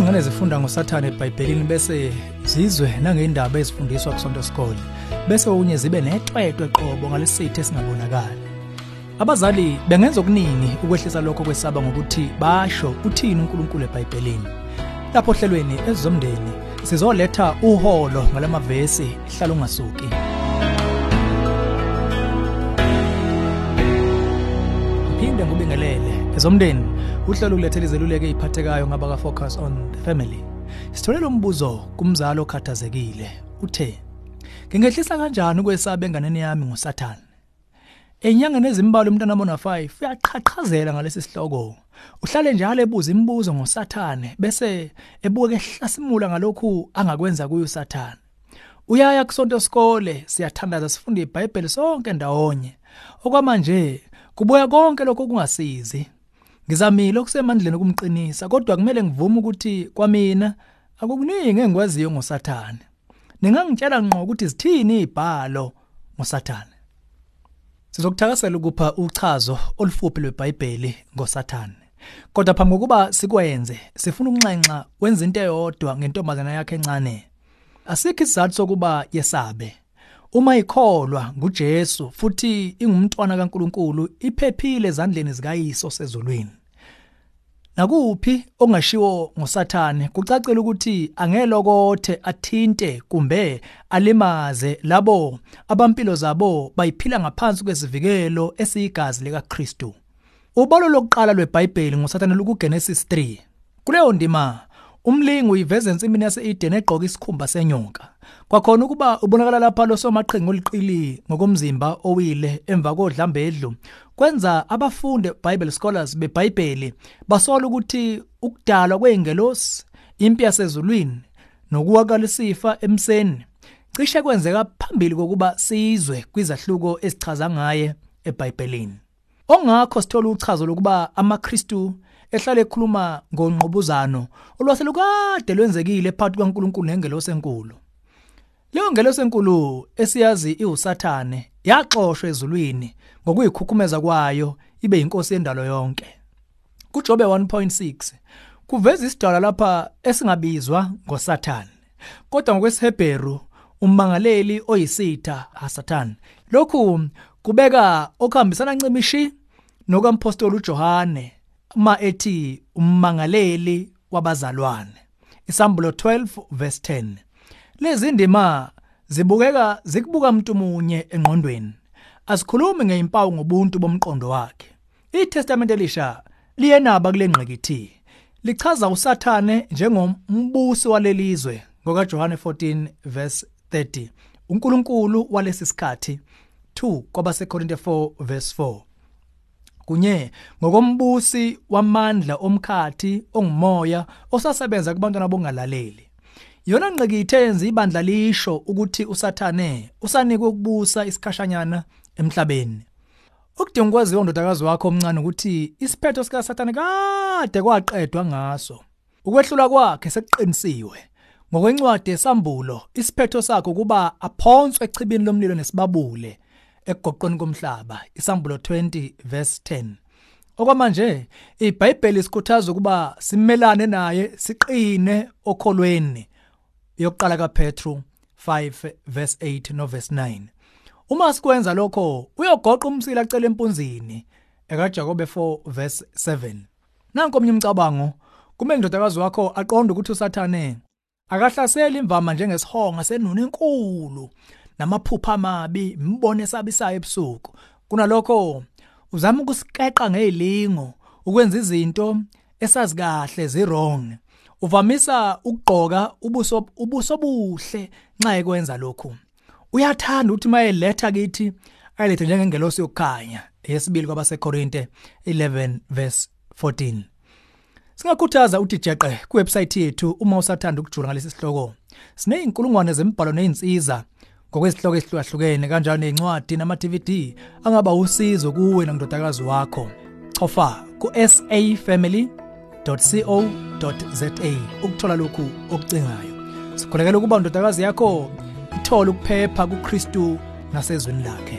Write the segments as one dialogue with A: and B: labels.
A: izingane zifunda ngosathane eBhayibhelini bese zizwe nangeindaba ezifundiswa kusonto sikole bese unye zibe netwetwe qobo ngalesithe singabonakali abazali bengenza okuningi ukwehlisa lokho kwesaba ngokuthi basho uthini uNkulunkulu eBhayibhelini. Lapho hlelweni ezomndeni sizoletha uholo ngalamavesi hlala ungasuki. Phinde ngubingelele ezomndeni uhlelo ulethele izeluleko eziphathekayo ngaba ka focus on the family. Sitholela umbuzo kumzalo okhathazekile uthe ngingehlisa kanjani ukwesaba enganeni yami ngosathane enyangeni ezimbalwa umntana mona 5 uyaqhaqhazela ngalesi sihloko. Uhlale njalo ebuza imibuzo ngosathane bese ebuke ehlasimula ngalokhu angakwenza kuyo usathane. Uyaya kusonto sikole siyathandaza sifunde iBhayibheli sonke ndawonye. Okwamanje kubuya konke lokho kungasizi ngizamile okusemandleni ukumqinisa kodwa kumele ngivume ukuthi kwamina akukuningi engikwaziyo ngosathane. Ningangitshela ngqo ukuthi zithini izibhalo ngosathane. Sizokuthakasela ukupha uchazo olufuphi lweBhayibheli ngosathane. Kodwa phambi kokuba sikwenze sifuna ukunxenxa wenza into eyodwa ngentombazana yakhe encane. Asikho isizathu sokuba yesabe. Uma ikholwa nguJesu futhi ingumntwana kaNkuluNkulu iphephile ezandleni zikaYiso sezulwini nakuphi ongashiwo ngosathane? Kucacile ukuthi angelokothe athinte kumbe alimaze labo abampilo zabo bayiphila ngaphansi kwesivikelo esiyigazi likaKristu. Ubalo lokuqala lweBhayibheli ngosathane lukuGenesis 3 kuleyo ndima umlingi uyiveza ensimini yase-Eden egqoka isikhumba senyoka kwakhona ukuba ubonakala lapha losomaqhinga oliqili ngokomzimba owile emva kodlambedlu kwenza abafunde Bible scholars beBhayibheli basola ukuthi ukudalwa kweingelosi impi yasezulwini nokuwakalisifa emseni cishe kwenzeka phambili kokuba sizwe kwizahluko esichaza ngaye eBhayibhelini. Ongakho sithola uchazo lokuba amaKristu ehlale ekhuluma ngonqubuzano olwaselukade lwenzekile phakathi kaNkuluNkulu nengelosi enkulu leyo ngelosi enkulu esiyazi iwusathane yaxoshwa ezulwini ngokuyikhukhumeza kwayo ibe inkosi yendalo yonke. kuJobe 1.6 kuveza isidalwa lapha esingabizwa ngosathane kodwa ngokwesiHebheru ummangaleli oyisitha aSatan lokhu kubeka okuhambisana ncimishi nokampostoli uJohane ma ethi ummangaleli wabazalwane. Isambulo 12 verse 10 lezi ndima zibukeka zikubuka umuntu munye engqondweni. Asikhulumi ngeimpawu ngobuntu bomqondo wakhe. iTestament elisha liyenaba kule ngqikithi lichaza usathane njengombusi walelizwe ngoka John 14 verse 30 uNkulunkulu walesi sikhathi 2 kwabaseKorinte 4 verse 4 kunye ngokombusi wamandla omkhathi ongumoya osasebenza kubantwana bongalaleli. Yona ngqikithe yenza ibandla lisho ukuthi usathane usanikwe ukubusa isikhashanyana emhlabeni. Ukudinga ukwaziwa ndodakazi wakho omncane ukuthi isiphetho sika sathane kade kwaqedwa ngaso. Ukwehlula kwakhe sekuqinisiwe. Ngokwencwadi yesambulo isiphetho sakho kuba aphonswe echibini lomlilo nesibabule. Ekugoqweni komhlaba isambulo 20 verse 10 okwamanje iBhayibheli sikhuthaza ukuba simelane naye siqine okholweni. Yokuqala kaPetru 5 verse 8 no verse 9 uma sikwenza lokho uyogoqa umsila acela empunzini. ekaJakobe 4 verse 7 nanko omnye umcabango kumele indodakazi wakho aqonde ukuthi usathane. Akahlaseli imvama njengesihonga senuna enkulu. Namaphupha amabi imbono esabisayo ebusuku. Kunalokho uzama ukusikeqa ngezilingo ukwenza izinto esazi kahle zirong uvamisa ukugqoka ubuso ubuso buhle nxa ekwenza lokhu. Uyathanda ukuthi mayeletha kithi ayilethe njengengelosi yokukhanya yesibili kwabaseKorinte 11 verse 14 Singakhuthaza uthi jeqe kuwebsite yethu uma usathanda ukujula ngalesi sihloko. Sine inkulungwane zemibhalo nezinsiza ngokwezihloko ezihlukahlukene kanjalo nezincwadi nama-DVD angaba usizo kuwe nangidodakazi wakho. Chofa ku-safamily.co.za ukuthola lokhu okucingayo. Sikhulekela ukuba indodakazi yakho ithole ukuphepha kuKristu nasezweni lakhe.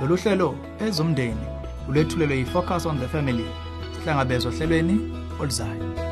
A: Lolu hlelo ezomndeni ulethulelwe yi-focus on the family sihlangabezwa ohlelweni oluzayo